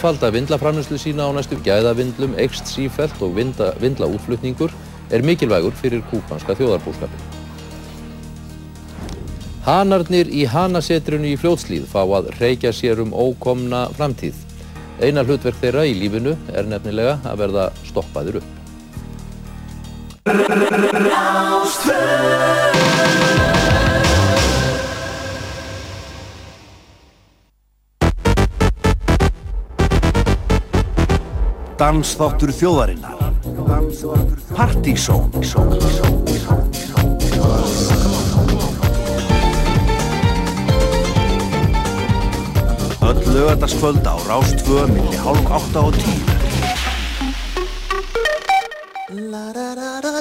tvöfalda vindlaframnuslu sína á næstu gæðavindlum, ekst sífelt og vindlaútflutningur er mikilvægur fyrir kúpanska þjóðarbúrskapi. Hanarnir í hanasetrinu í fljótslíð fá að reykja sér um ókomna framtíð. Einar hlutverk þeirra í lífinu er nefnilega að verða stoppaður upp. Dansþáttur þjóðarinnar. Partysón Öll lögataskvöld á Rástföðu milli hálf 8 og 10 La da da da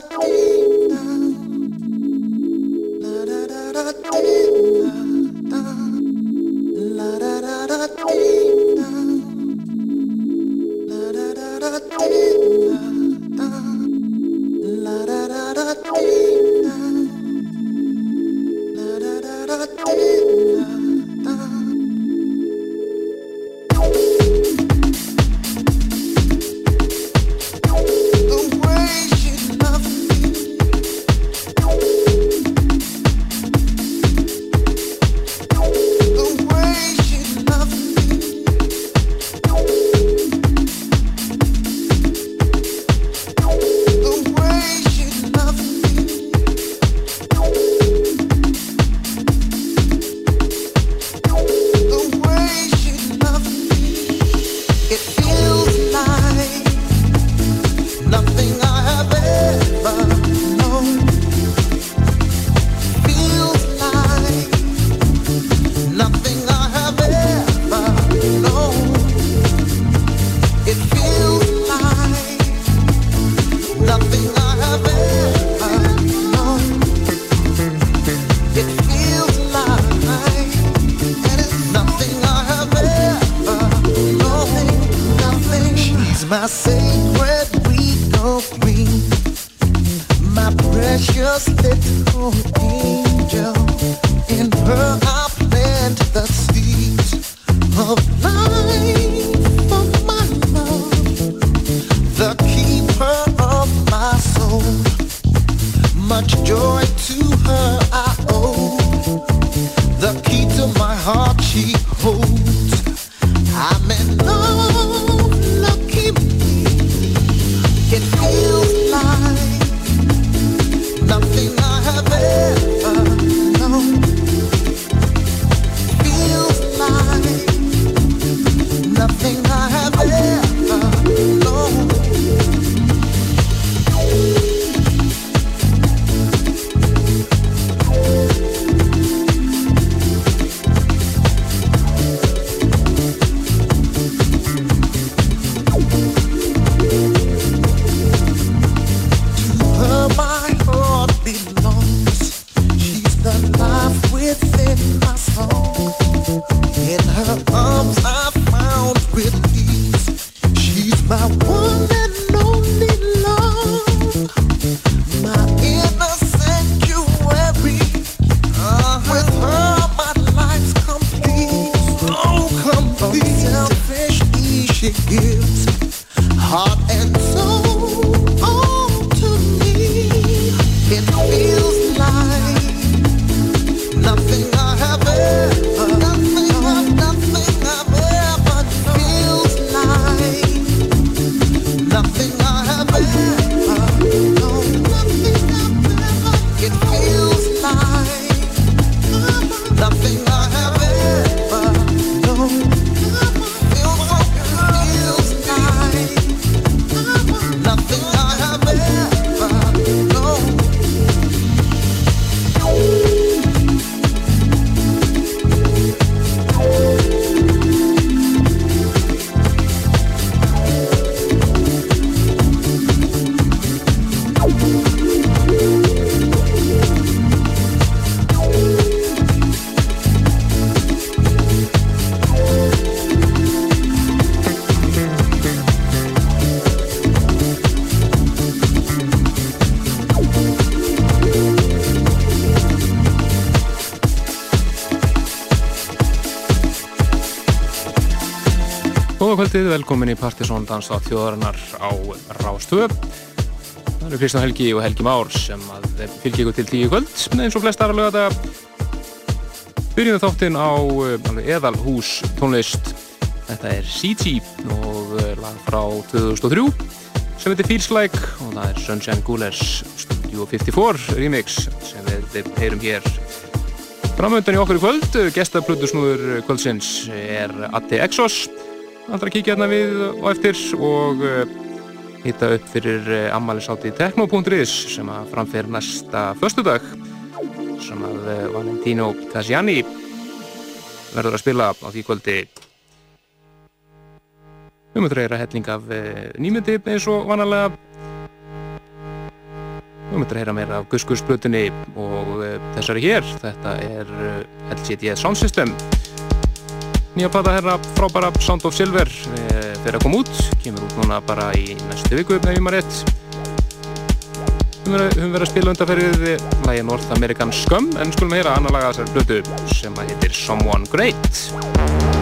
kvöldið, velkomin í Partisón Danstátt þjóðarinnar á Rástöðu. Það eru Kristján Helgi og Helgi Már sem fylgir ykkur til tíu kvöld, eins og flest aðra lögata. Byrjum þáttinn á eh, eðalhús tónlist. Þetta er CG og eh, lag frá 2003 sem heitir Feels Like og það er Sunshine Coolers Studio 54 remix sem við heyrum hér framöndan í okkur í kvöld. Gestaplötusnúður kvöldsins er Atti Exos allra kíkja hérna við og eftir og hitta upp fyrir ammaliðsátti Tekno.is sem að framfer næsta förstudag sem að Valentino Cassiani verður að spila á því kvöldi. Við mötum reyra helling af nýmyndi eins og vanalega. Við mötum reyra meira af Guskursblutinni og þessari hér. Þetta er LCD Sound System nýja plata herra frábæra Sound of Silver eh, fyrir að koma út, kemur út núna bara í næstu viku ef ég maður rétt. Við höfum verið að spila undarferðið lægi North American Scum en skulum heyra annar laga þessari blötu sem að heitir Someone Great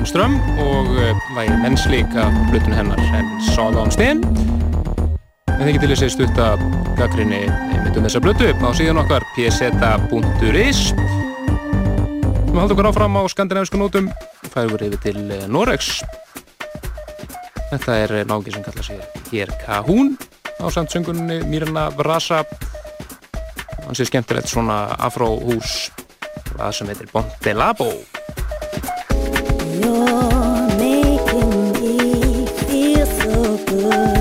sænska Karin Ström og vægi eh, mennsleik af blutun hennar en Saga om sten en þið getur lesið stutt að gaggrinni einmitt um þessa blötu á síðan okkar pseta.is Við haldum okkur áfram á skandinavisku nótum. Færum við yfir til eh, Noregs. Þetta er nági sem kalla sig Hér Kahún á samtsöngunni Mirna Vrasa hann sé skemmtilegt svona afróhús það sem heitir You're making me feel so good.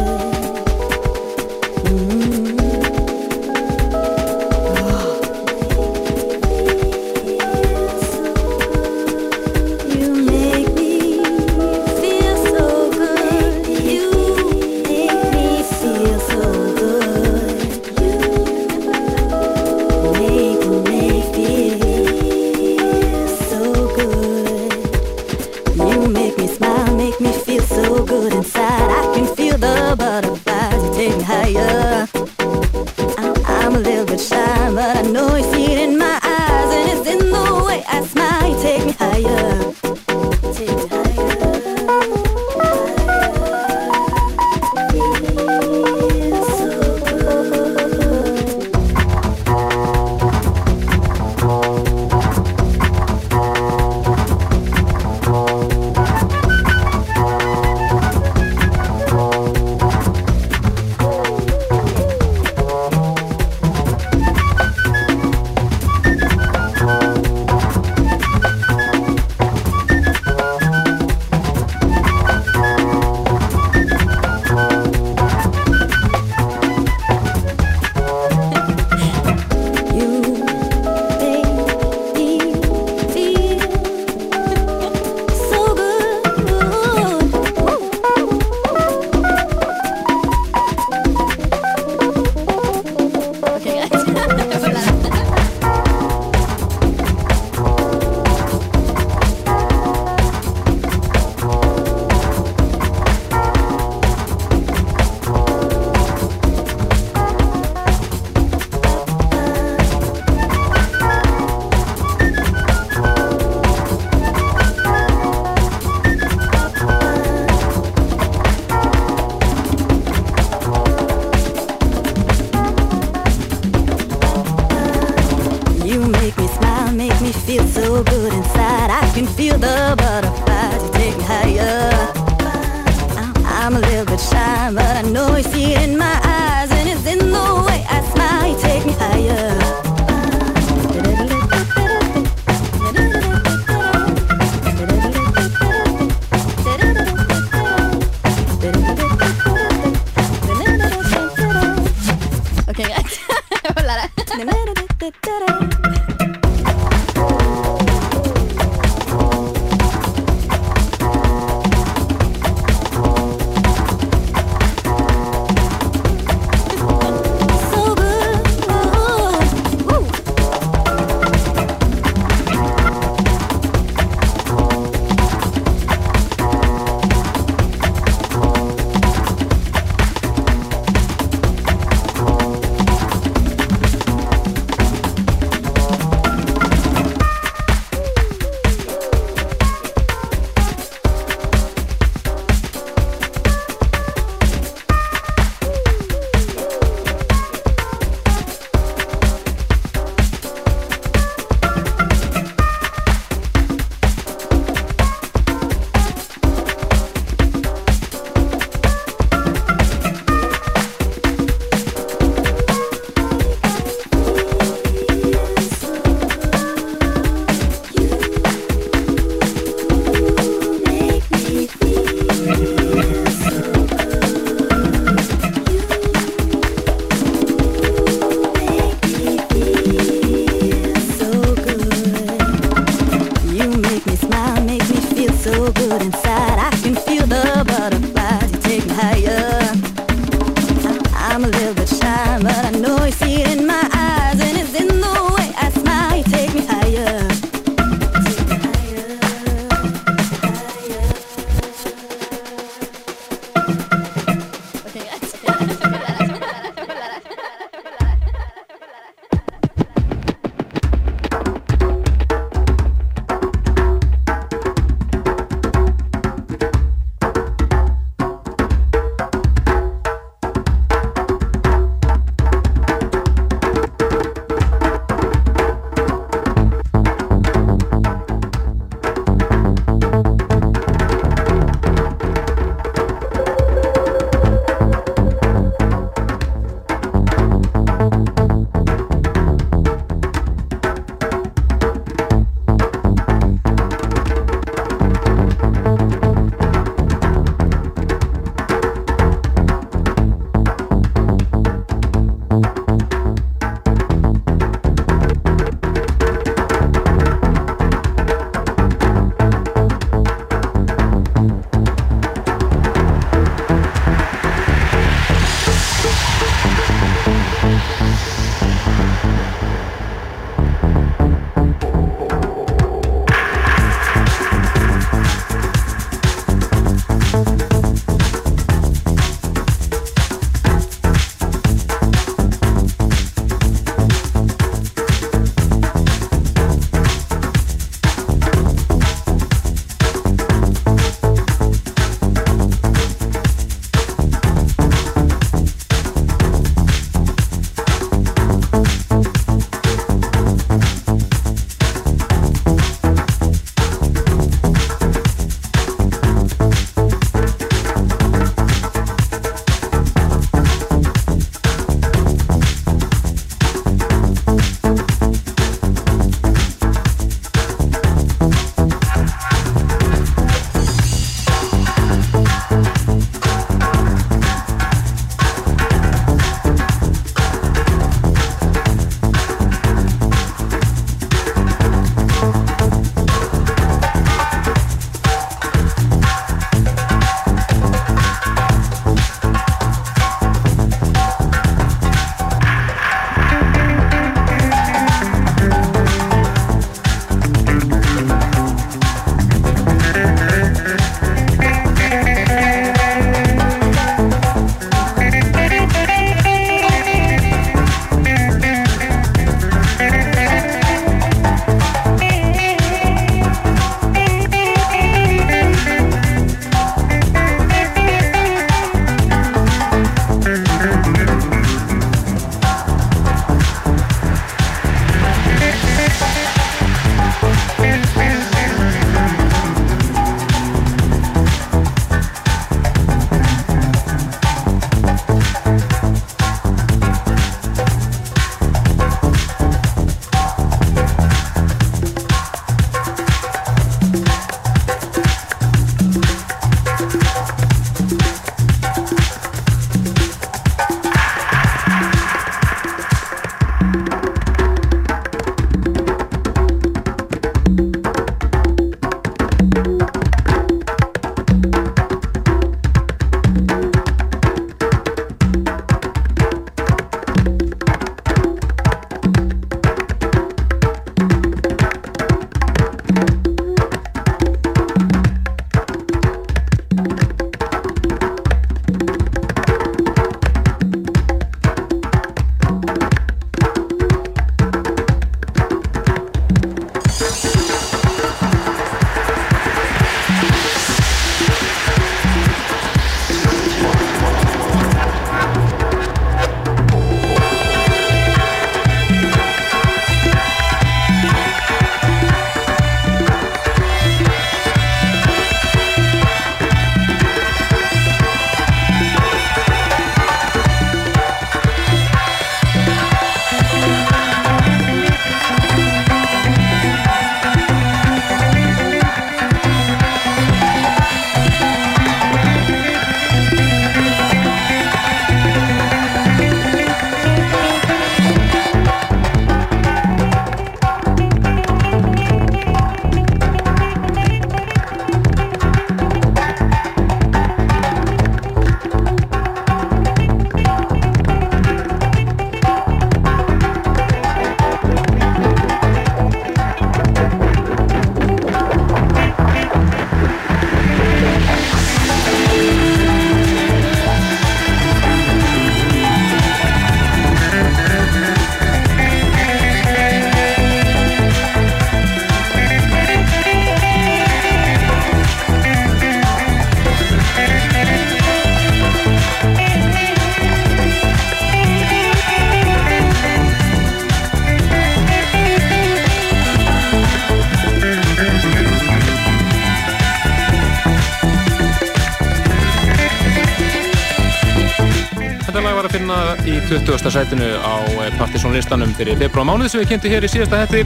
fyrsta sætinu á eh, partysónlistanum fyrir februar mánuð sem við kynntum hér í síðasta hætti.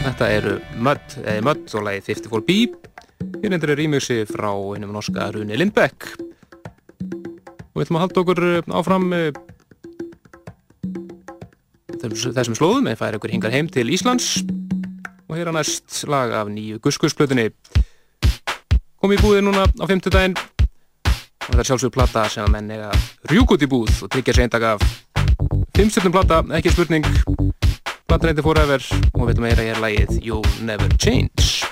Þetta eru Mörd, eða Mörd og lagi 54 Bíb. Hér endur er rýmjöksi frá hennum norska Rúni Lindbæk. Og við ætlum að halda okkur eh, áfram þessum slóðum eða færa okkur hingar heim til Íslands. Og hér er næst lag af nýju Guskusblöðinni. Kom í búið núna á femtudaginn og þetta er sjálfsögur platta sem að menn eiga rjúkut í búð og tryggja sér einn dag af Fimmstjöldum blata, ekki spurning. Blata reyndir forever og við veitum að ég er lægið You Never Change.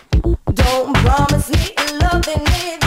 Don't promise me loving me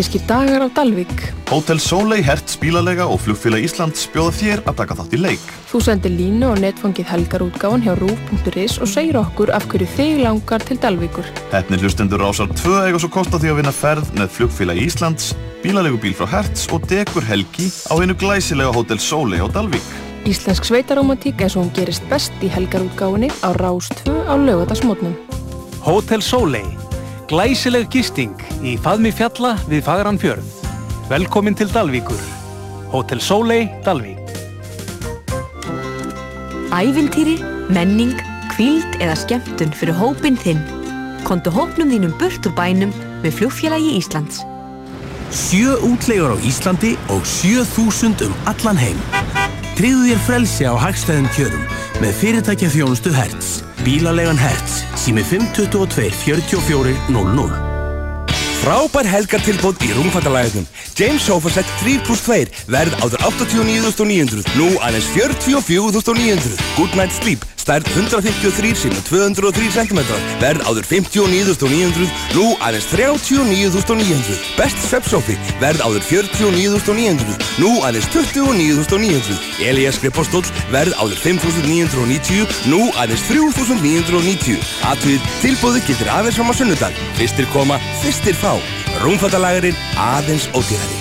Rómantískir dagar á Dalvík. Hótel Sólei, Hertz, Bílalega og Flugfélag Íslands bjóða þér að taka þátt í leik. Þú sendir línu á netfangið helgarútgáfan hjá rúf.is og segir okkur af hverju þig langar til Dalvíkur. Hefni hlustendur rásar 2 eiga svo kosta því að vinna ferð með Flugfélag Íslands, Bílalegu bíl frá Hertz og Degur Helgi á einu glæsilega Hótel Sólei á Dalvík. Íslensk sveitarómantík eins og hún gerist best í helgarútgáfinni á Rás 2 á lögadagsmótnum. Hótel Sólei. Glæsileg gisting í faðmi fjalla við fagran fjörð. Velkomin til Dalvíkur. Hótel Sólei, Dalvík. Ævintýri, menning, kvíld eða skemmtun fyrir hópin þinn. Kontu hópnum þínum burt úr bænum með flugfélagi Íslands. Sjö útlegur á Íslandi og 7000 um allan heim. Tryggðu þér frelsi á hagstæðum kjörum með fyrirtækja þjónustu Hertz. Bílalegan Hertz, sími 522 44 00. Frábær helgartilbóð í rúmfattalæðinum. James Sofaset 3 plus 2 verð áður 89.900, nú aðeins 44.900. Good Night Sleep, stærð 153 sin 203 cm, verð áður 59.900, nú aðeins 39.900. Best Svepsofi, verð áður 49.900, nú aðeins 29.900. Elias Skrippastóll, verð áður 5.990, nú aðeins 3.990. Atvið, tilbóðu getur aðeins fram á sunnudag. Fyrstir koma, fyrstir fá. Rúmfattalagurinn aðeins ódýrari.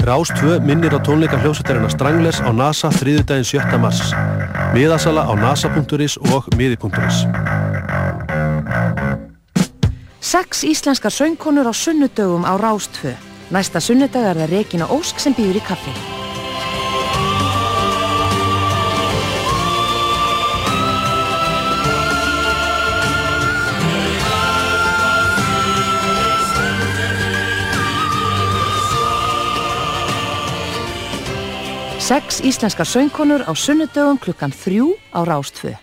Rás 2 minnir á tónleika hljómsættarina Strangles á NASA þriðudaginn 7. mars. Miðasala á nasa.is og miði.is. Sex íslenskar söngkonur á sunnudögum á Rás 2. Næsta sunnudag er það Regina Ósk sem býður í kaffi. Sex íslenskar söngkonur á sunnudögum klukkan þrjú á Rás 2.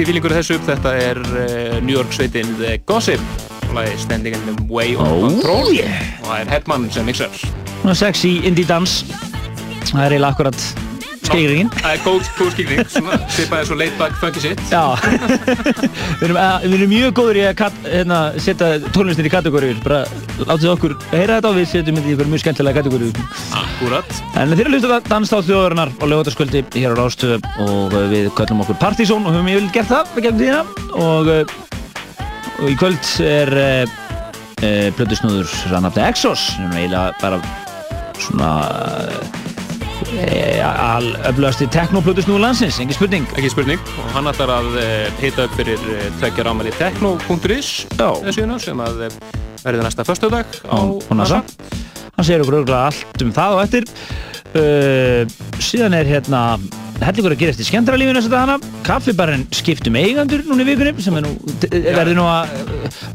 indie feelingur þessu upp. Þetta er uh, New York sveitin The Gossip og lagi Standing in the Way of Oh, Control yeah. og það er Headman sem mixar. Sexy indie dans Það er eiginlega akkurat skilgringin Það er góð, svona svipaði svo laid back funky shit. Já við, erum, eh, við erum mjög góður í að hérna, setja tónlistin í kategóriur bara látið okkur heyra þetta og við setjum þetta í mjög skemmtilega kategóriur Akkurat. En þeir eru að danstátt þjóðarinnar og lögutaskvöldi hér á Rástöðu og uh, við kallum okkur Partizón og höfum yfirlega gert það gegnum tíðina. Og, uh, og í kvöld er uh, uh, plötusnúður rannafni Exos sem er eiginlega bara svona uh, al öflugasti teknoplötusnúður landsins, engin spurning. Ekki spurning. Og hann ætlar að hita upp fyrir tvekja rámali techno.is síðuna sem að verður næsta föstudag á, á NASA. Hann segir okkur auðvitað allt um það og eftir uh, síðan er hérna hellingur að gerast í skemmtara lífinu þess að dagana. Kaffibarinn skiptum eigandur núna í vikunni sem er nú, verður nú að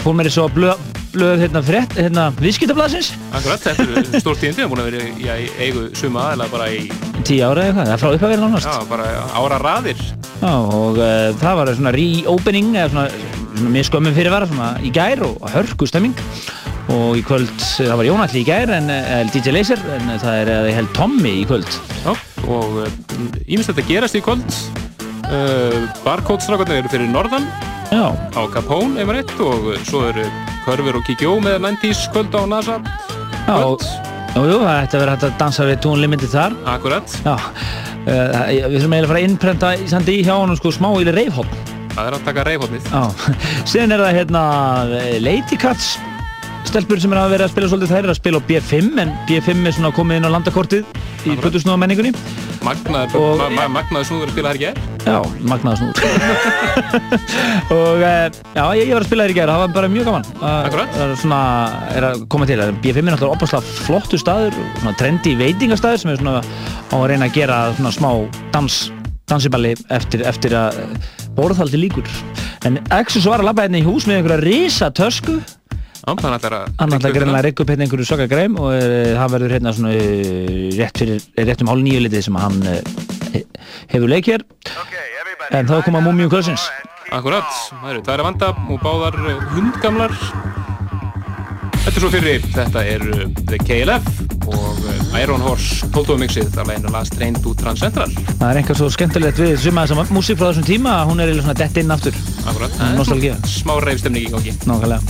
fór mér svo blöð, blöð hérna frétt, hérna viðskiptablasins Akkurat, þetta er stórt tíðindi, það er búin að vera í, í eigu suma aðeins bara í tíu ára eða eitthvað, það er frá upphafið nánast. Já, bara ára raðir. Já, og uh, það var svona re-opening eða svona, svona mjög skömmum fyrirvara svona í gær og, og hörku stemming og í kvöld, það var Jónalli í gær en, en DJ Laser, en það er eða ég held Tommy í kvöld. Já, og ímest þetta gerast í kvöld. Uh, Barcode-strákarnir eru fyrir norðan. Já. á Capone, ef maður rétt og svo eru Körfur og Kikjó með 90's kvöld á NASA. Já, og, jú, jú, það ætti að vera hægt að dansa við Tune Limited þar. Akkurat. Já, uh, við þurfum eiginlega að fara að innprenta í sandi í hjá honum sko smá í reifhótt Það er að taka reifhóttnið Já, síðan er það hérna Lady Cats stelpur sem er að vera að spila svolítið þær er að spila á B5 en B5 er svona komið inn á landakortið í Plutusnúða menningunni. Magnaður ma ma magnaður snúður að spila þær í gær. Já, magnaða snúð og uh, já, ég, ég var að spila þér í gæra, það var bara mjög gaman. Akkurat. Það er svona, er að koma til, B5 er náttúrulega opaslega flottu staður svona trendy veitingastaður sem er svona á að reyna að gera svona smá dans, dansiballi eftir, eftir að borðhaldi líkur en Exus var að labba hérna í hús með einhverja risa tösku hann ætlar að hann greinlega að rekka upp hérna einhverju svaka greim og uh, það verður hérna svona uh, rétt, fyrir, rétt um hálf nýju litið sem hann uh, hefur leik hér. En þá koma Múmiu Kvölsins Akkurat, það eru tvær að vanda og báðar hundgamlar Þetta er svo fyrir, þetta er The KLF og uh, Iron Horse 12 mixið. Að læna Last Train to Transcentral það er einhver svo skemmtilegt við suma þessa músík frá þessum tíma að hún er eiginlega svona dett inn aftur. Akkurat, Það nostalgía. Smá reifstemning í gangi. Nákvæmlega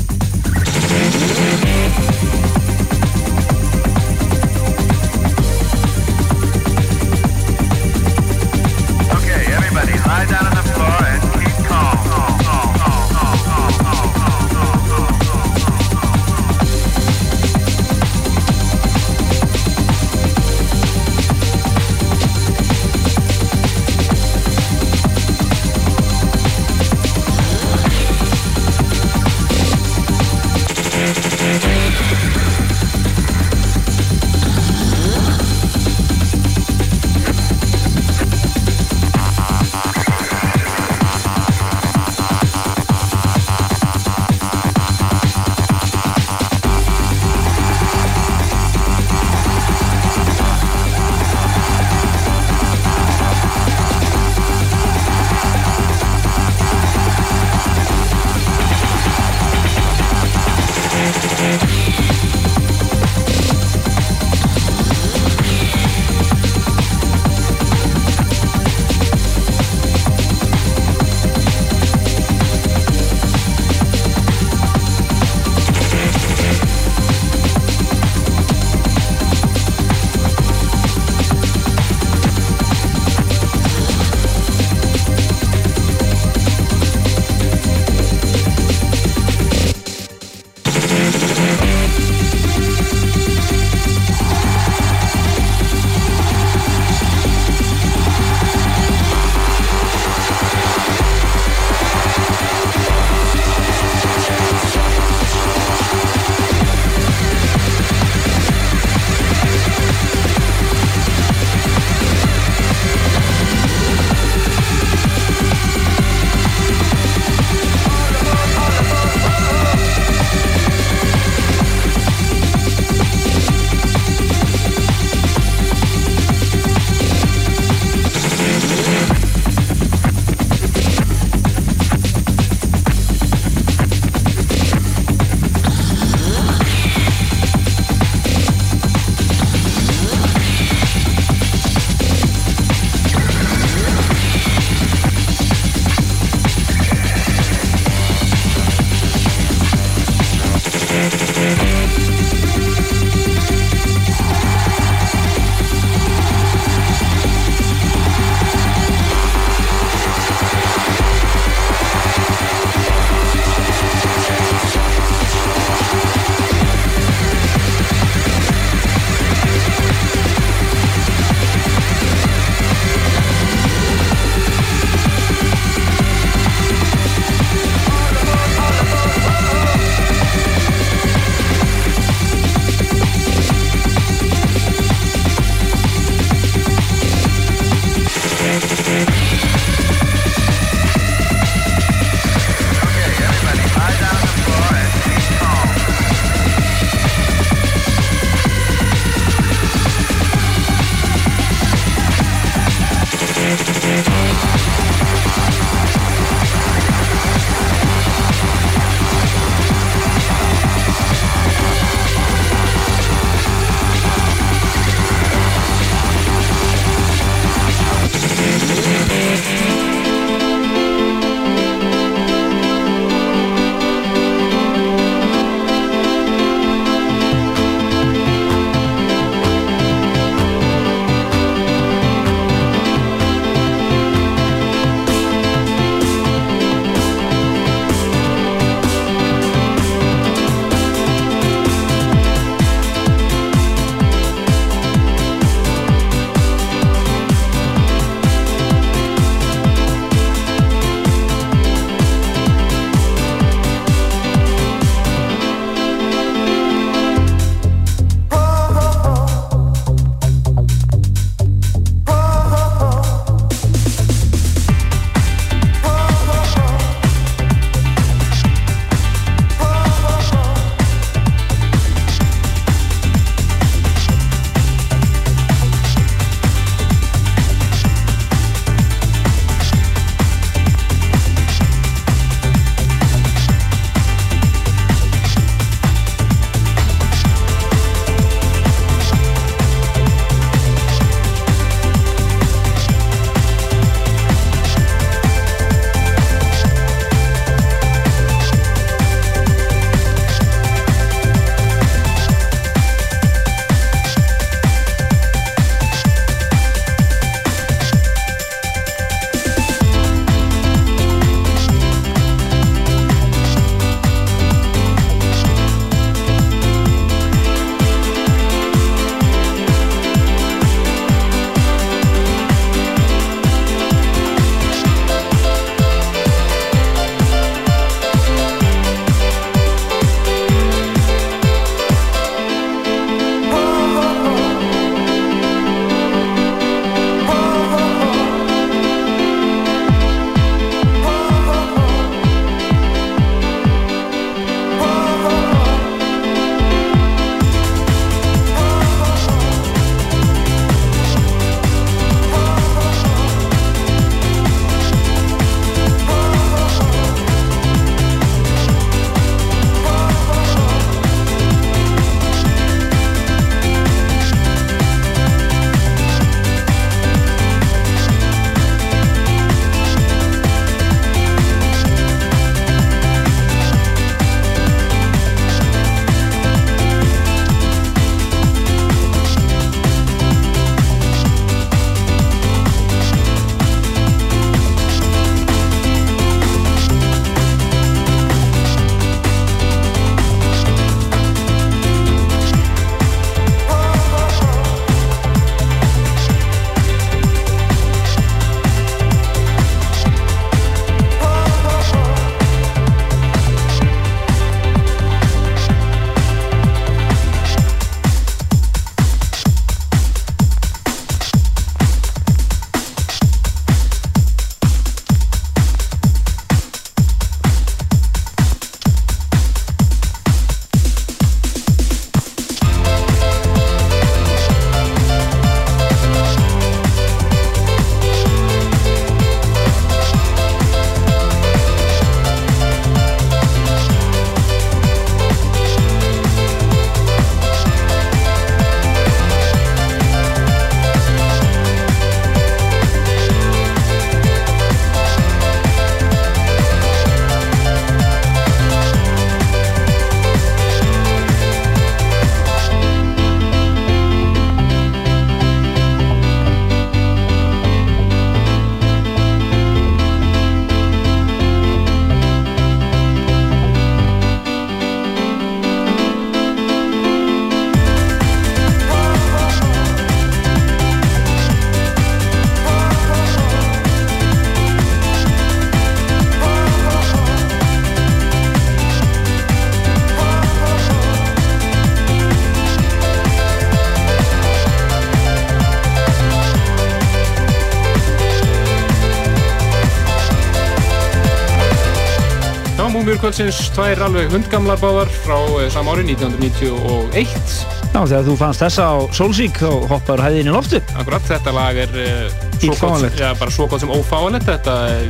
kvöldsins, tvær alveg hundgamlar báðar frá eh, sama ári 1991. Já, þegar þú fannst þessa á Soulseek þá hoppaður hæðin í loftu. Akkurat, þetta lag er uh, svo gott, Ífáanlegt. já, bara svo gott sem ófáanlegt. Þetta er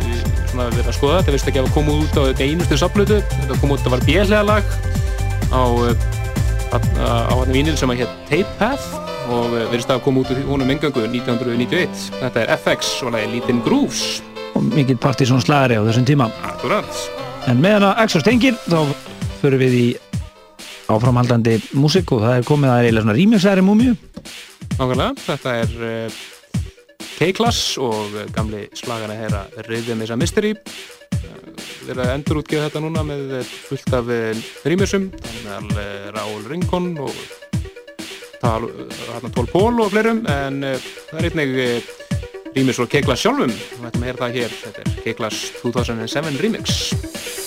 svona verið að skoða, þetta veist ekki að koma út á þetta einustu saplutu. Þetta kom út, þetta var björlega lag á, á, á hann vínil sem að hétt Tape Path og verðist að koma út úr húnum engangu 1991. Þetta er FX og lagi Lítin Grooves. Og mikill partysón slagari á þessum tíma. Akkurat. En meðan að Exos tengir, þá förum við í áframhaldandi músík og það er komið að er eiginlega svona remixæri múmiu. Nákvæmlega, þetta er uh, K-Class og gamli slagana herra Rhythm is a Mystery. Uh, Við erum að endur útgefa þetta núna með uh, fullt af rýmisum þannig að Raúl Rincon og tal, Pól og fleirum. En það er einnig rýmis frá K-Class sjálfum. Og þetta með það hér, þetta er K-Class 2007 Remix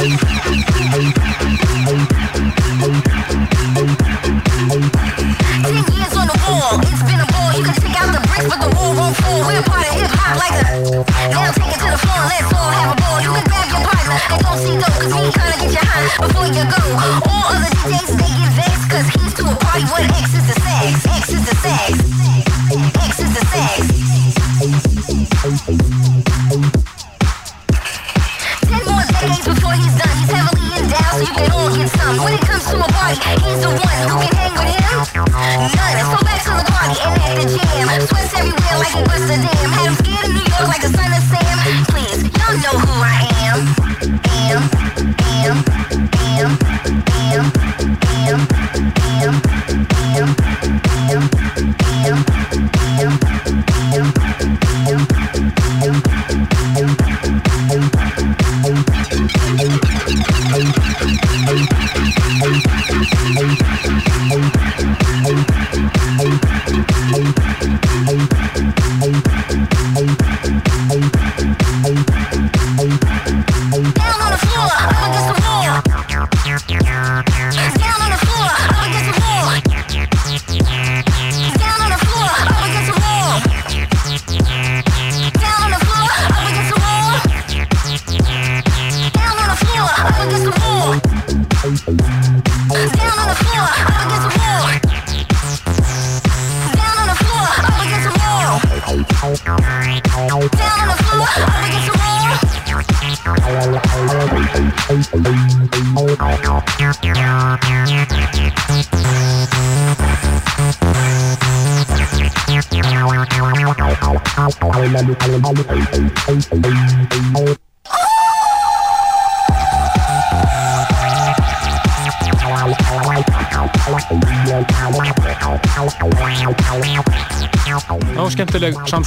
Hey, hey.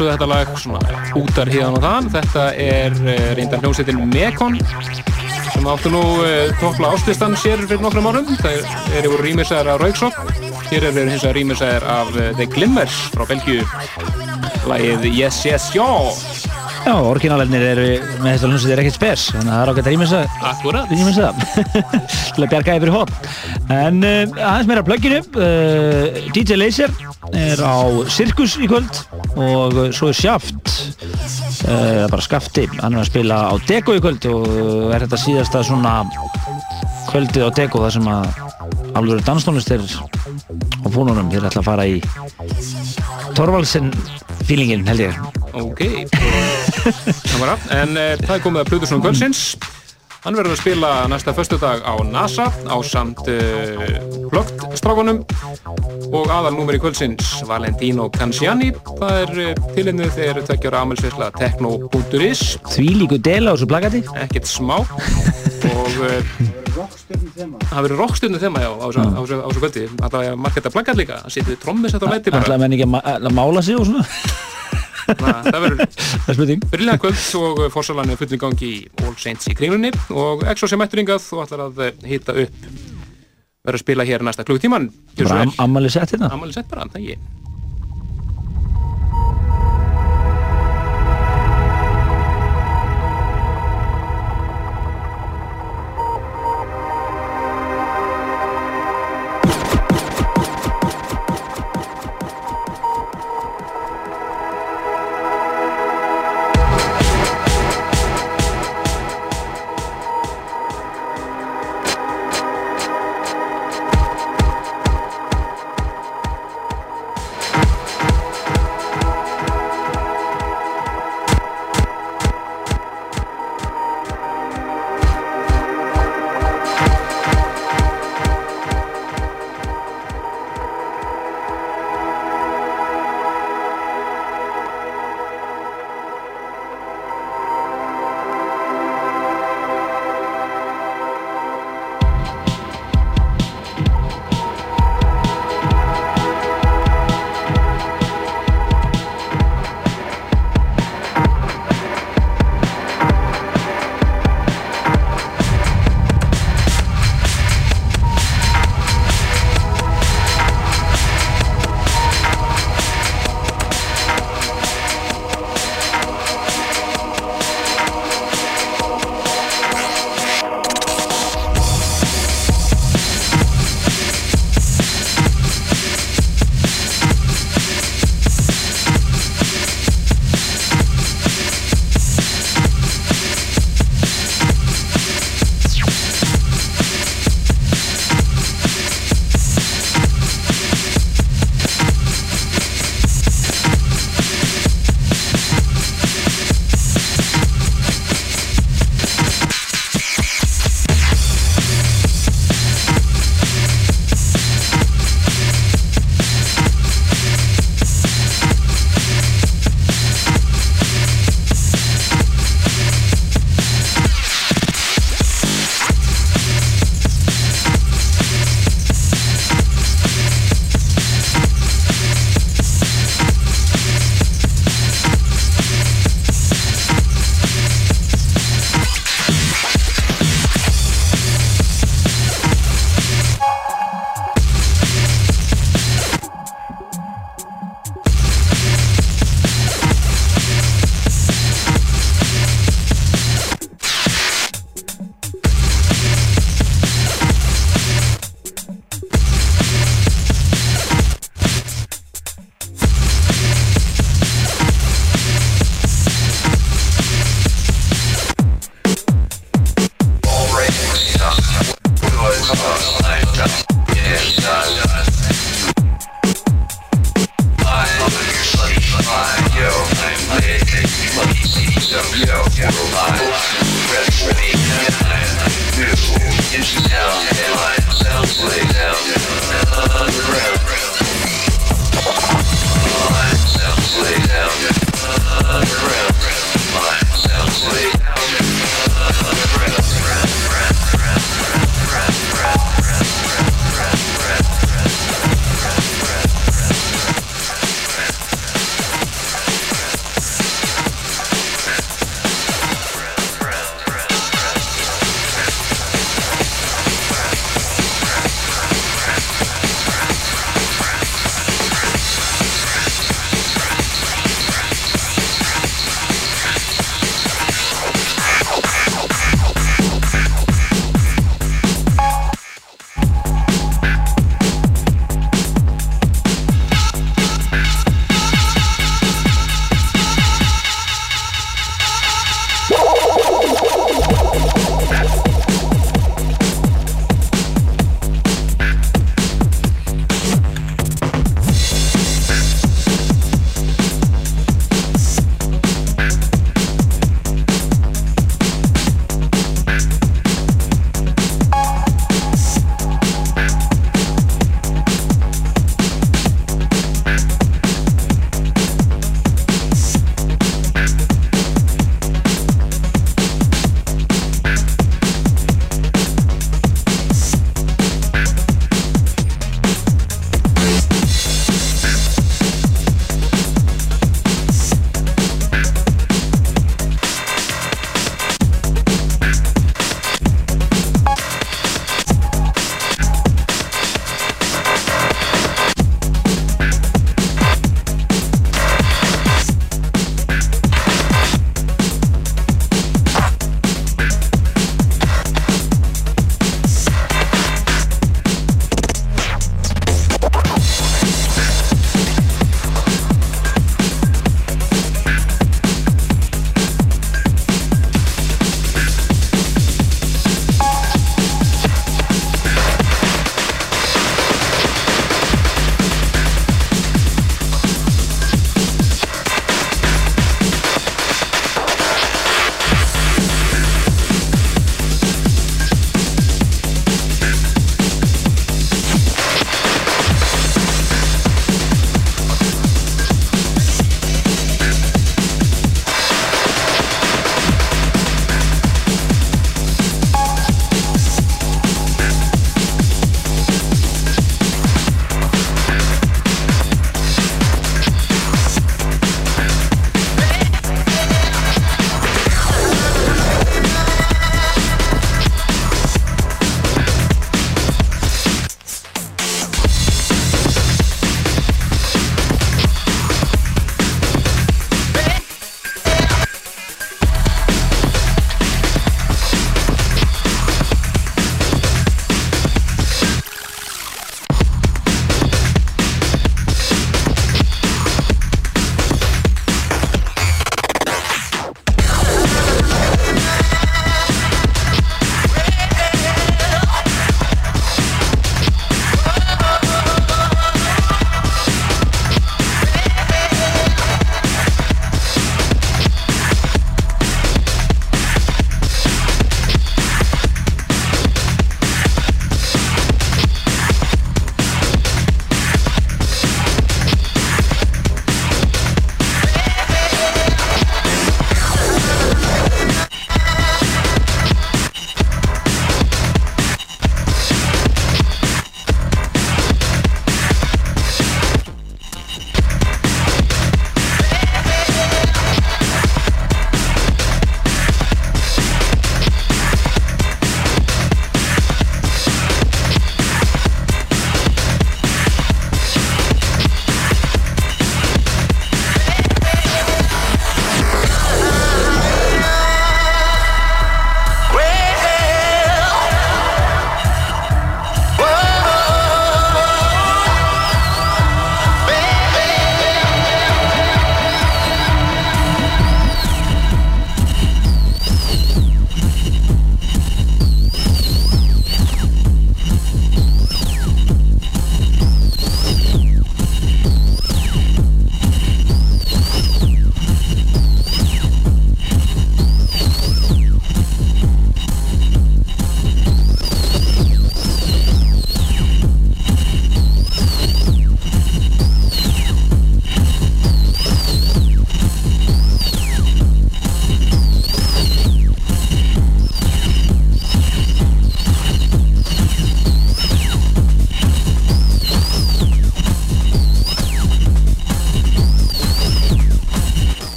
Samsögðu þetta lag svona útar híðan og þann þetta er uh, reyndar hljómsveitin Mekon sem áttu nú uh, toppla áslistan sér fyrir nokkrum árum. Það eru rýmisæðar af Rauksop hér eru hins vegar rýmisæðar af uh, The Glimmers frá Belgíu. Lagið Yes Yes Jó Já, orginalernir eru með þetta hljómsveit er ekkert spes, þannig að það er ágætt að rýmis að Akkurat rýmis að til að bjarga yfir hótt en aðeins meira plögginu uh, DJ Laser er á Sirkus í kvöld og uh, svo er Sjaft uh, bara skafti, hann er að spila á Deko í kvöld og er þetta síðasta svona kvöldið á Deko þar sem að alveg danstónlist er á fónunum, þeir ætla að fara í Torvaldsen feelingin held ég. Ok, en uh, það er komið að Plutusnum kvöldsins. Hann verður að spila næsta föstudag á NASA á samt uh, Plögt strákunum og aðal númer í kvöldsins Valentino Canciani það er uh, tilennið þegar tveggjara amelsveisla techno.is Því líku del á þessu plakati. Ekkert smá. Og uh, það verður rockstjörnu þema á þessu- kvöldi. Alltaf að marketta plakkat líka að setja trommis þetta á læti bara. ætlaði menn ekki að, að mála sig og svona? Það verður það er spurning. Brilliant kvöld og fórsalan er full í gangi í All Saints í kringlunni. Og Exo sem mættur hingað og ætlar að eh, hita upp verður að spila hér næsta klukkutíman ammali sett hérna. Ammali sett bara, það ég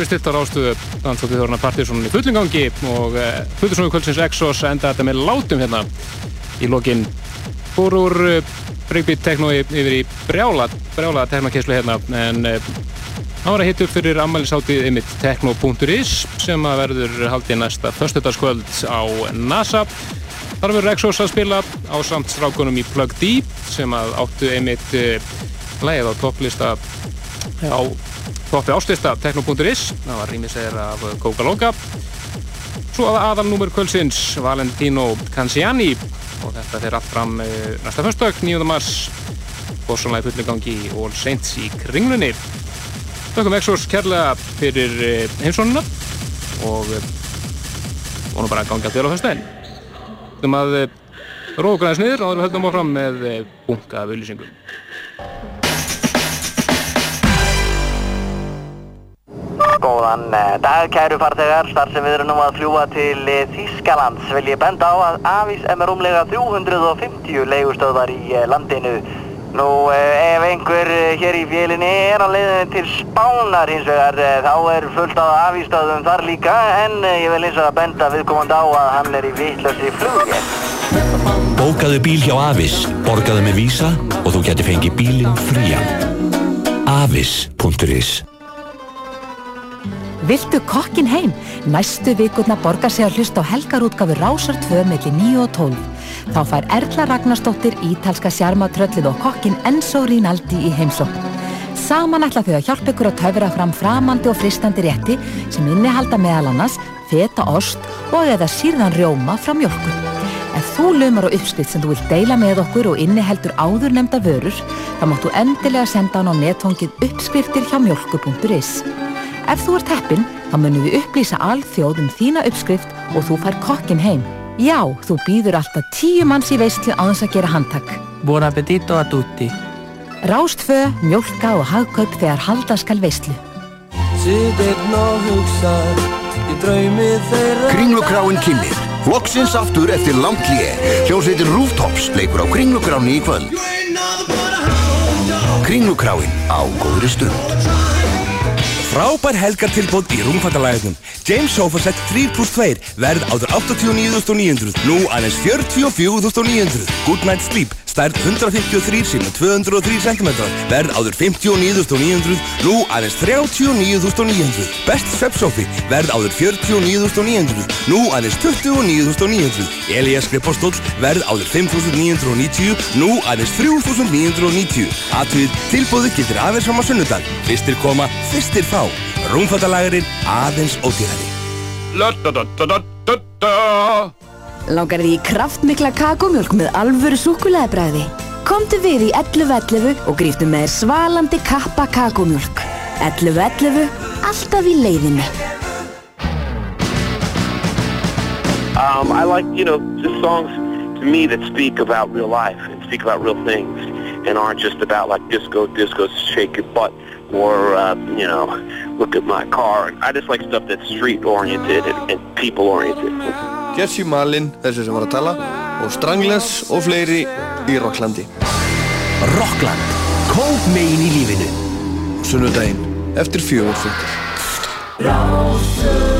við stilt á rástuðu Dansótið Þorna Partiðsson í fullingangi og uh, Fullursónu kvöldsins Exos enda þetta með látum hérna. Í lokin fór úr uh, breakbeat teknói yfir í brjála brjála teknokeslu hérna en uh, það var að hitta upp fyrir ammælisátið ymitt tekno.is sem að verður haldið næsta föstudagskvöld á NASA. Þar verður Exos að spila á samt strákunum í Plug D sem að áttu uh, lægið á topplista á toppi áslista tekno.is það var rýmisegir af Coca Loca svo að aðalnúmer kvöldsins Valentino Canciani og þetta fer allt fram uh, næsta fyrstök 9. mars. Bóðsónlega fullingangi í All Saints í kringlunni. Þakkum Exos kærlega fyrir uh, heimsónuna og uh, vonum bara að ganga til á fyrstæðin um að uh, róða græðis niður og við höldum áfram með bunga af auðlýsingum Góðan eh, dag, kæru farþegar. Þar sem við erum nú að fljúa til eh, Þýskalands vil ég benda á að Avís er með rúmlega 350 leigustöðvar í eh, landinu. Nú, ef einhver hér í vélinni er á leiðinni til Spánar hins vegar, þá er fullt af Avís-stöðum þar líka, en ég vil eins og að benda viðkomandi á að hann er í vittlösi flugvél. Bókaðu bíl hjá Avis, borgaðu með vísa og þú getur fengið bílinn frían. Avis.is Viltu kokkin heim? Næstu vikurna borgar sig að hlusta á helgarútgafu Rásar 2 melli 9 og 12. Þá fær Erla Ragnarsdóttir ítalska sjarmatröllið og kokkin Enzo Rinaldi í heimsókn. Saman ætla þau að hjálpa ykkur að töfra fram framandi og fristandi rétti sem innihalda meðal annars feta ost og eða sírðan rjóma frá mjölkur. Ef þú lumar á uppskrift sem þú vilt deila með okkur og inniheldur áður nefnda vörur, þá máttu endilega senda hann á netfangið uppskriftir hjá mjölku.is. Ef þú ert heppinn, þá munum við upplýsa alþjóð um þína uppskrift og þú fær kokkin heim. Já, þú býður alltaf tíu manns í veistlu á þess að gera handtak. Buon appetito a tutti. Rástfö, mjólka og hagkaup þegar halda skal veistlu. Kringlukráin kynir Loksins aftur eftir langt hlje Hljómsveitin Rooftops leikur á Kringlukráni í kvöld Kringlukráin á góðri stund Frábær helgartilbóð í rúmfattalæðinum. James Sofaset 3 plus 2 verð áður 89.900, nú aðeins 44.900. Good Night Sleep, stærð 153 sin 203 cm, verð áður 59.900, nú aðeins 39.900. Best Svepsofi, verð áður 49.900, nú aðeins 29.900. Elias Skrippastóll, verð áður 5.990, nú aðeins 3.990. Atvið, tilbóðu getur aðeins á sunnudag. Fyrstir koma, fyrstir fá. Rúmfattalagurinn aðeins ódýrari. Langar því í kraftmikla kakómjólk með alvöru súkulæðibræði? Komdu við í 11.11 og gríftu með þér svalandi kappa kakómjólk. 11.11, alltaf í leiðinu. Um, I like, you know, just songs to me that speak about real life and speak about real things and aren't just about like disco, disco, shake your butt or, uh, you know, look at my car. I just like stuff that's street oriented and, and people oriented. Jesse Malin, þessi sem var að tala og Strangless og fleiri í Rocklandi. Rockland, kók megin í lífinu. Sunnudaginn, eftir fjögur fyrir Það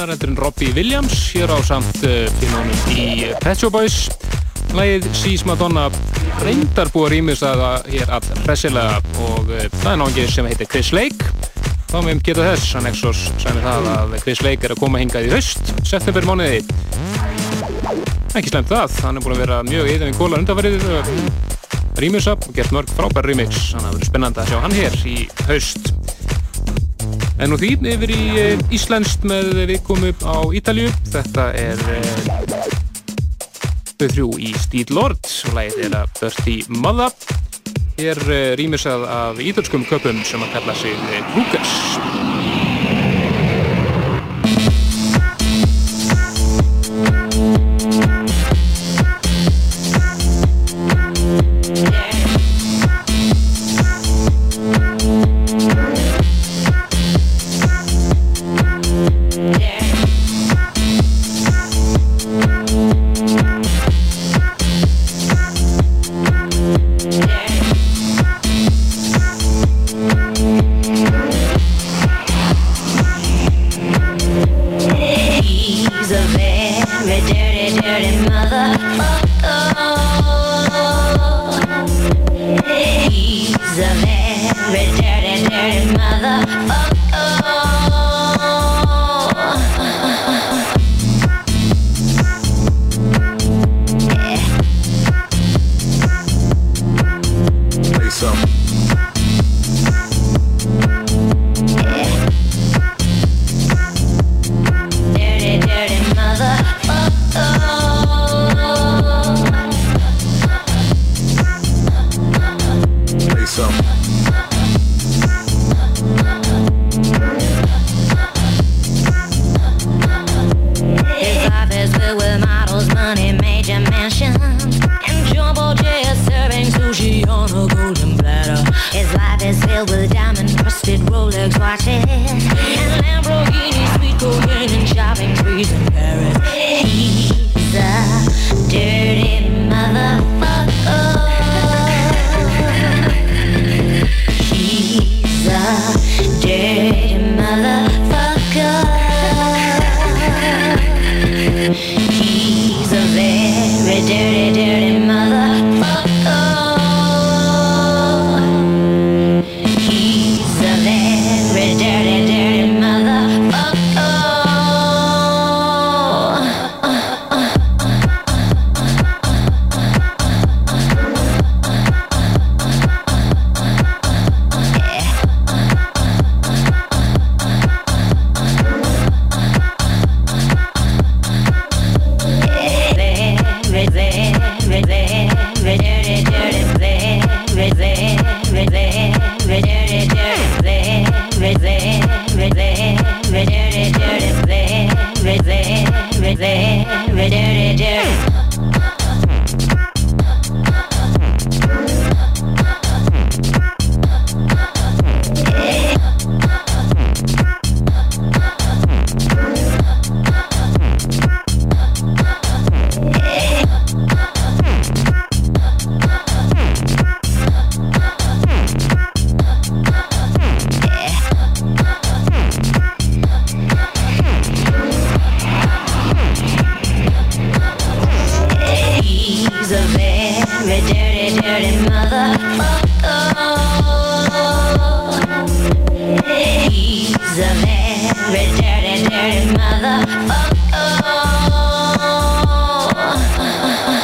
annar endur en Robbie Williams hér á samt uh, fínónum í Pet Shop Boys. Lægið Sís Madonna reyndar búið að rýmis að það hér all hressilega og uh, það er náttúrulega sem heitir Chris Lake. Þá meðum geta þess að Nexus sæmi það að Chris Lake er að koma hingað í haust, september mánuði. Ekki slemt það, hann er búin að vera mjög eðan í kóla undanfarið rýmisa og gert mörg frábær remix, þannig að það verður spennandi að sjá hann hér í haust. En nú því yfir í eh, Íslenskt með viðkomu á Ítalju. Þetta er eh, þau þrjú í Stíl Lord og lægið er að Dirty Mother. Hér uh, rýmisað af ítalskum köpum sem að kalla sig eh,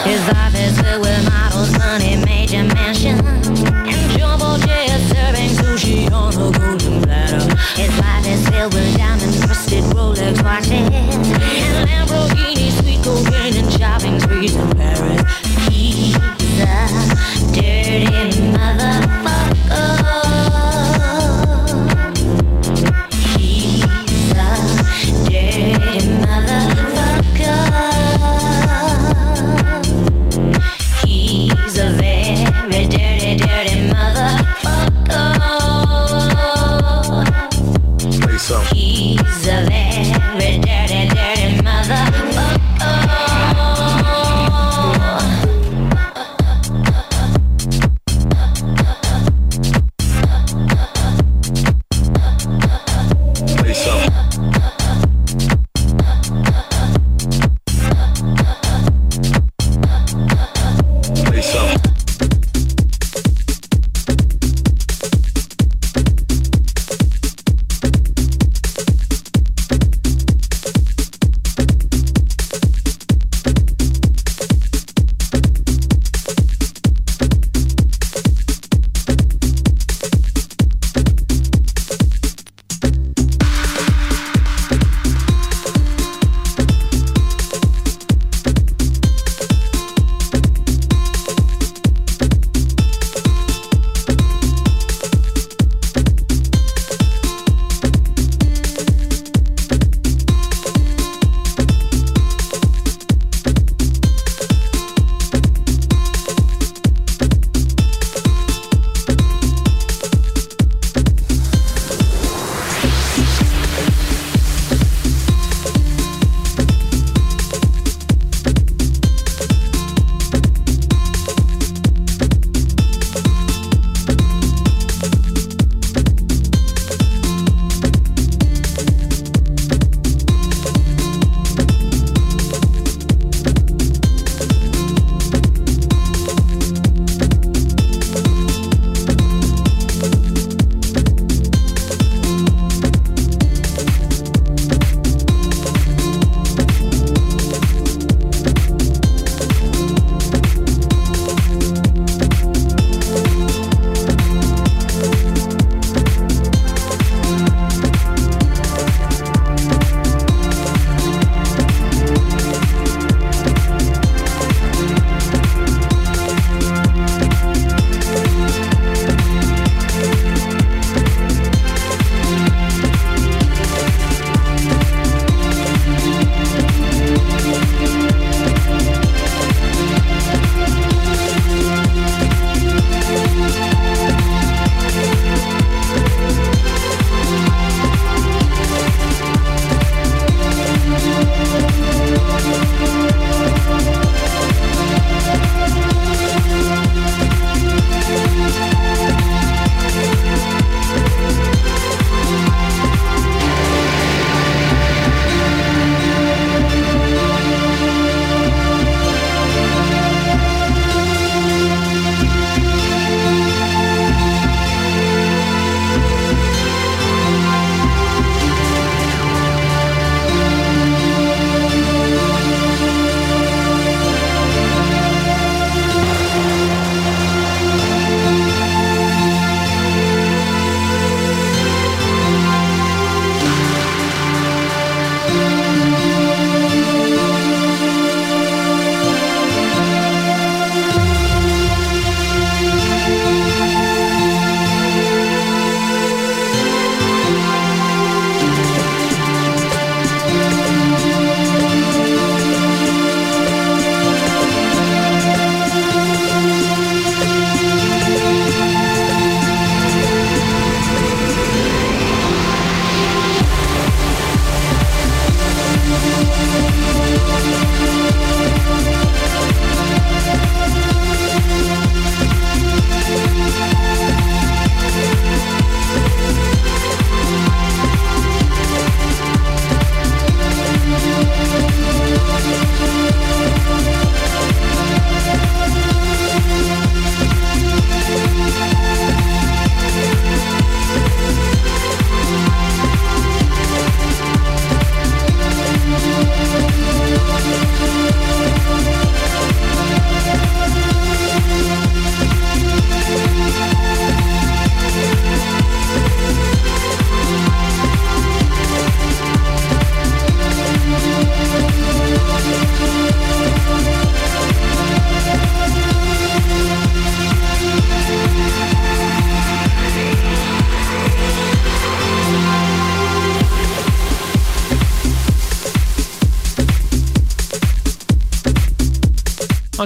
His life is filled with my own sun and major mansion and job all serving sushi on a golden platter. It's like a silver diamond crusted Rolex watches and Lamborghini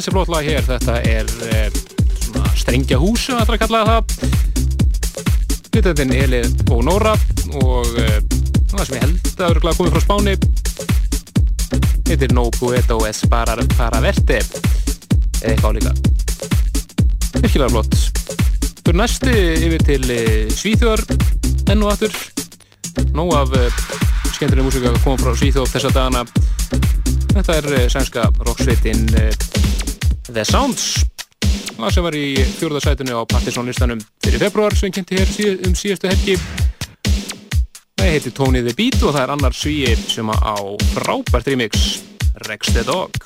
ansi flott lag hér. Þetta er eh, svona strengja hús sem allra kallaði það. Hlutöndin Eli og Nóra og eh, það sem ég held að eru komið frá spáni heitir No Puedo Es Parar Para Verte. Eða eitthvað álíka. Virkilega flott. Fyrir næstu yfir til eh, Svíþjóðar enn og aftur. Nóg af eh, skemmtilega músika að koma frá Svíþjóð þessa dagana. Þetta er eh, sænska rocksveitin eh, The Sounds. Það sem var í fjörðarsætunni á Partisónlistanum fyrir februar sem kynnti hér um síðustu helgi. Það heiti Tony the Beat og það er annar svíi sem á frábært remix. Rex the Dog.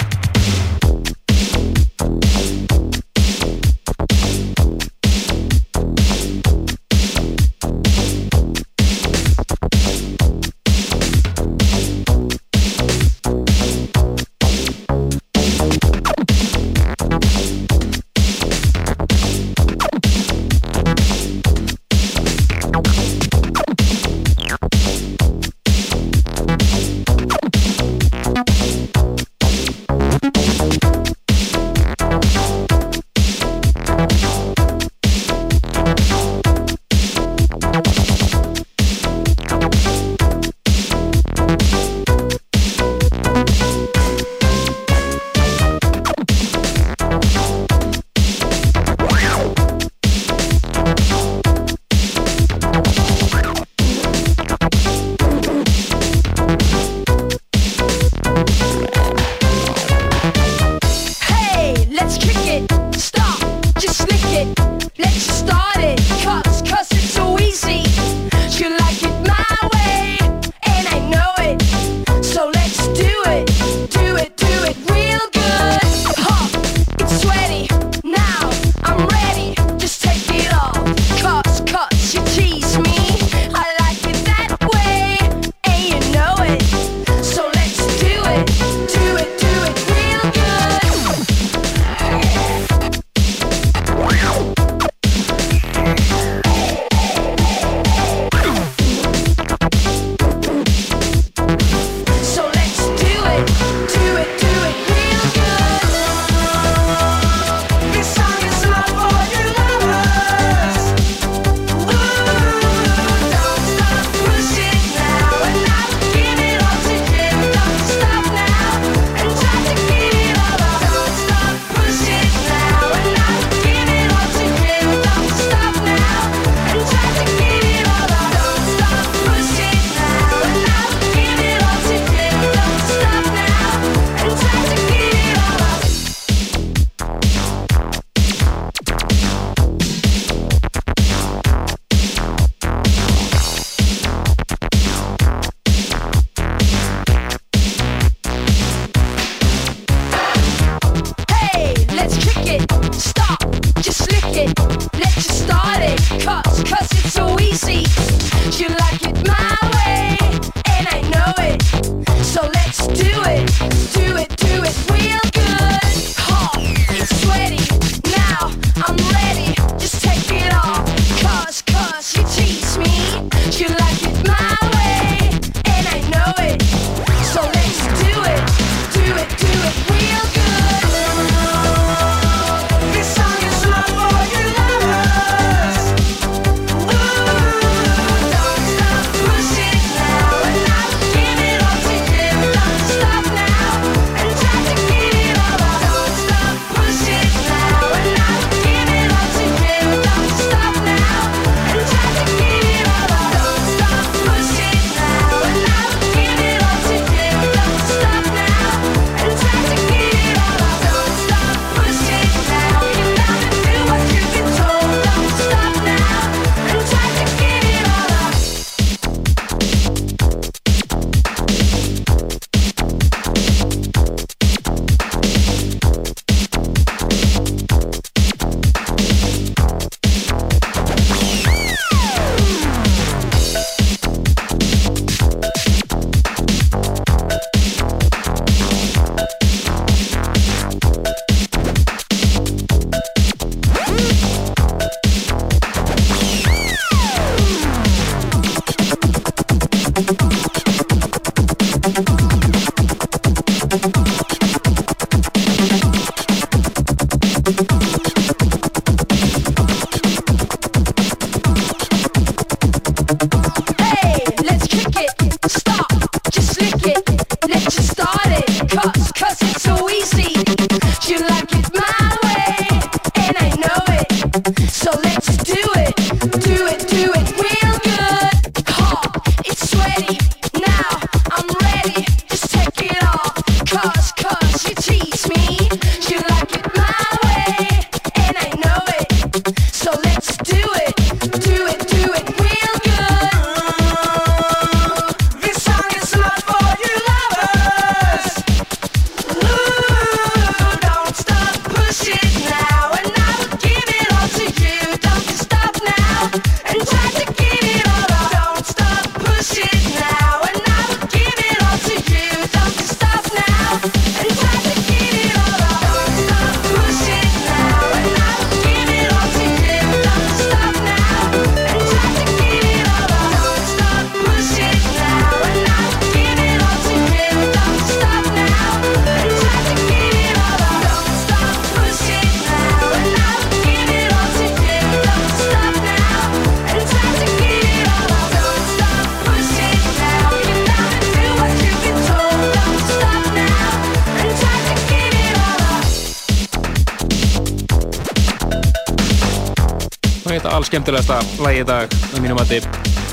Skemmtilegasta lagi í dag að mínum þið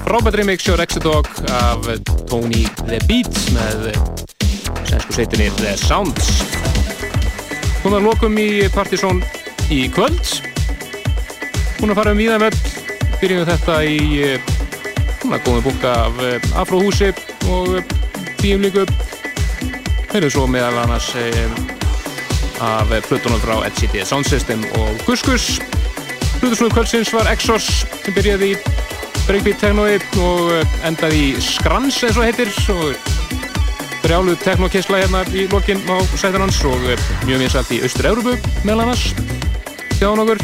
frábært remix hjá Rexidog af Tony The Beats með sænsku sveitinni The Sounds. Hún var lokum í Partizón í kvöld. Hún er farið um víðan völd byrjum við þetta í hún er góðið búka af eh, Afrohúsi og tíum líku. Heyrðu svo meðal annars eh, af plötunum frá NCT Sound System og Gus Gus Hlutusnúðu kvöldsins var Exos sem byrjaði í breakbeat technoi og eh, endaði í Skrans eins og heitir og brjáluð technokisla hérna í lokinn á sætan hans og eh, mjög vinsalt í Austur-Európu meðal annars þjáðan okkur.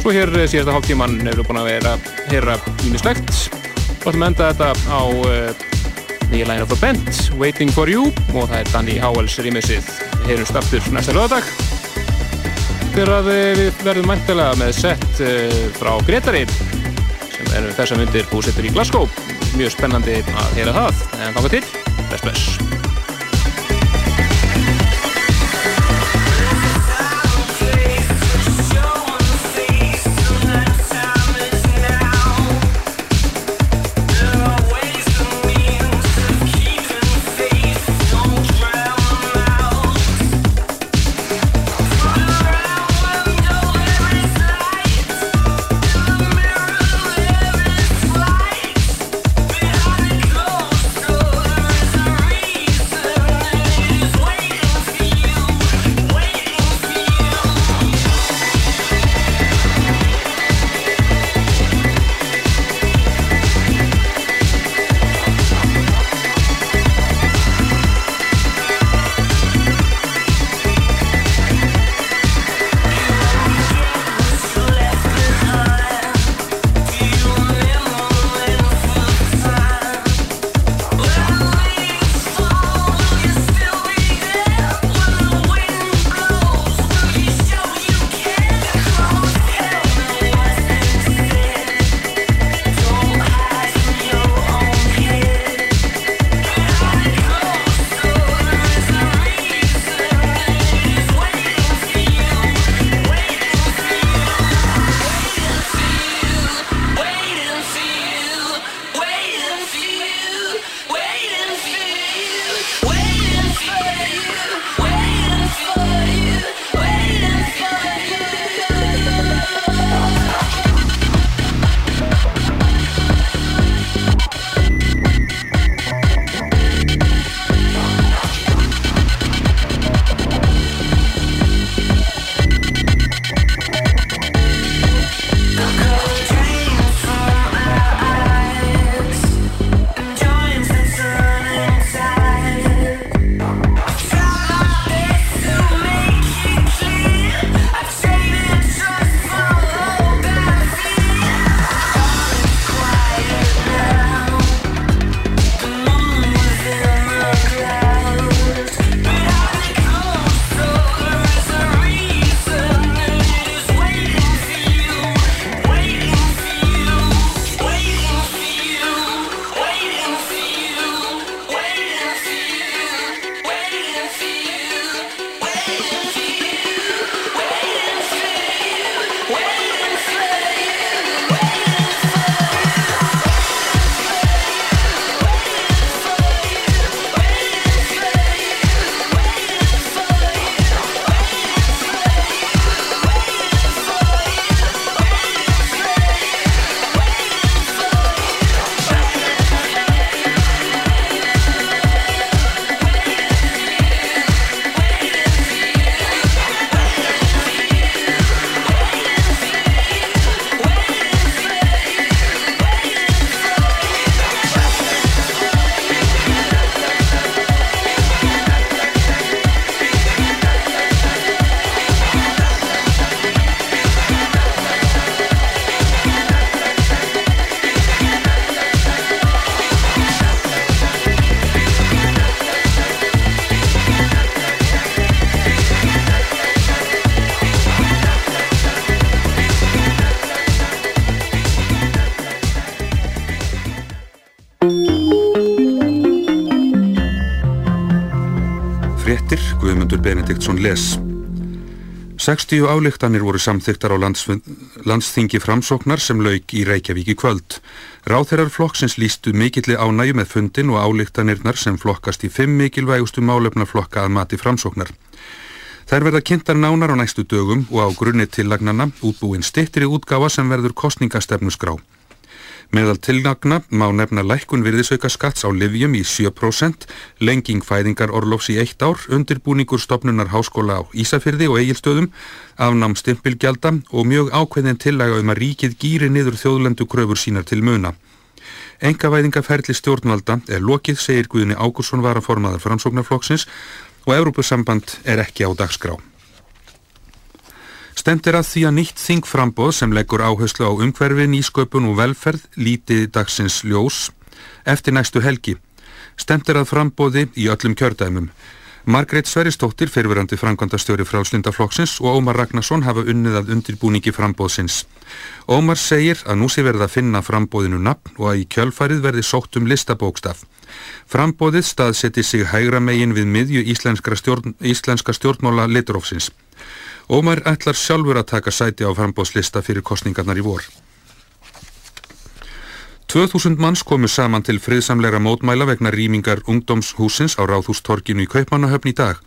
Svo hér eh, síðasta hálftíman við búin að vera að heyra ímislegt og ætlum að enda þetta á nýja lægin of a band, Waiting for You og það er Danny Howells rýmisið heyrumst aftur næsta lögadag þegar að eh, við verðum mæntilega með sett uh, frá Gretari sem er þess að myndir búsettur í Glasgow. Mjög spennandi að heyra það. En þáka til, bless bless Benediktsson les 60 álíktanir voru samþyktar á landsþingi framsóknar sem lauk í Reykjavík í kvöld. Ráþeirar flokksins lístu mikilli ánægju með fundin og álíktanirnar sem flokkast í fimm mikilvægustu málefnaflokka að mati framsóknar. Þær verða kynntar nánar á næstu dögum og á grunni tillagnana útbúin stittri útgáfa sem verður kostningastefnusgrá. Meðal tilnagna má nefna lækkun virðisauka skatts á livjum í 7%, lenging fæðingar orlofs í eitt ár, undirbúningur stopnunar háskóla á Ísafyrði og Egilstöðum, afnám stimpilgjalda og mjög ákveðin tillaga um að ríkið gýri niður þjóðlendu kröfur sínar til muna. Engavæðingaferli stjórnvalda er lokið, segir Guðni Ágursson varaformaðar framsóknarflokksins og Evrópusamband er ekki á dagskrá. Stemt er að því að nýtt þingframbóð sem leggur áherslu á umhverfi, nýsköpun og velferð líti dagsins ljós eftir næstu helgi. Stemt er að frambóði í öllum kjördæmum. Margrét Sveristóttir, fyrfirandi frangvandastjóri frálslindaflokksins og Ómar Ragnarsson hafa unnið að undirbúningi frambóðsins. Ómar segir að nú sé verið að finna frambóðinu nafn og að í kjölfarið verði sótt um listabókstaf. Frambóðið staðseti sig hægra megin við miðju íslenska, stjórn, íslenska stjórnmála litrófsins. Ómar ætlar sjálfur að taka sæti á frambóðslista fyrir kostningarnar í vor. 2000 manns komu saman til friðsamlegra mótmæla vegna rýmingar ungdómshúsins á Ráðhústorkinu í Kaupmannahöfn í dag.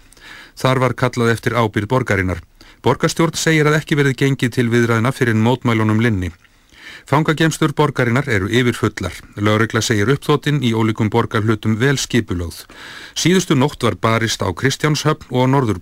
Þar var kallað eftir ábyrð borgarinnar. Borgarstjórn segir að ekki verið gengið til viðræðina fyrir mótmælunum linni. Fangagemstur borgarinnar eru yfirfullar. Lögregla segir uppþóttinn í ólíkum borgarhlutum vel skipulóð. Síðustu nótt var barist á Kristjánshöfn og Norðurbrú.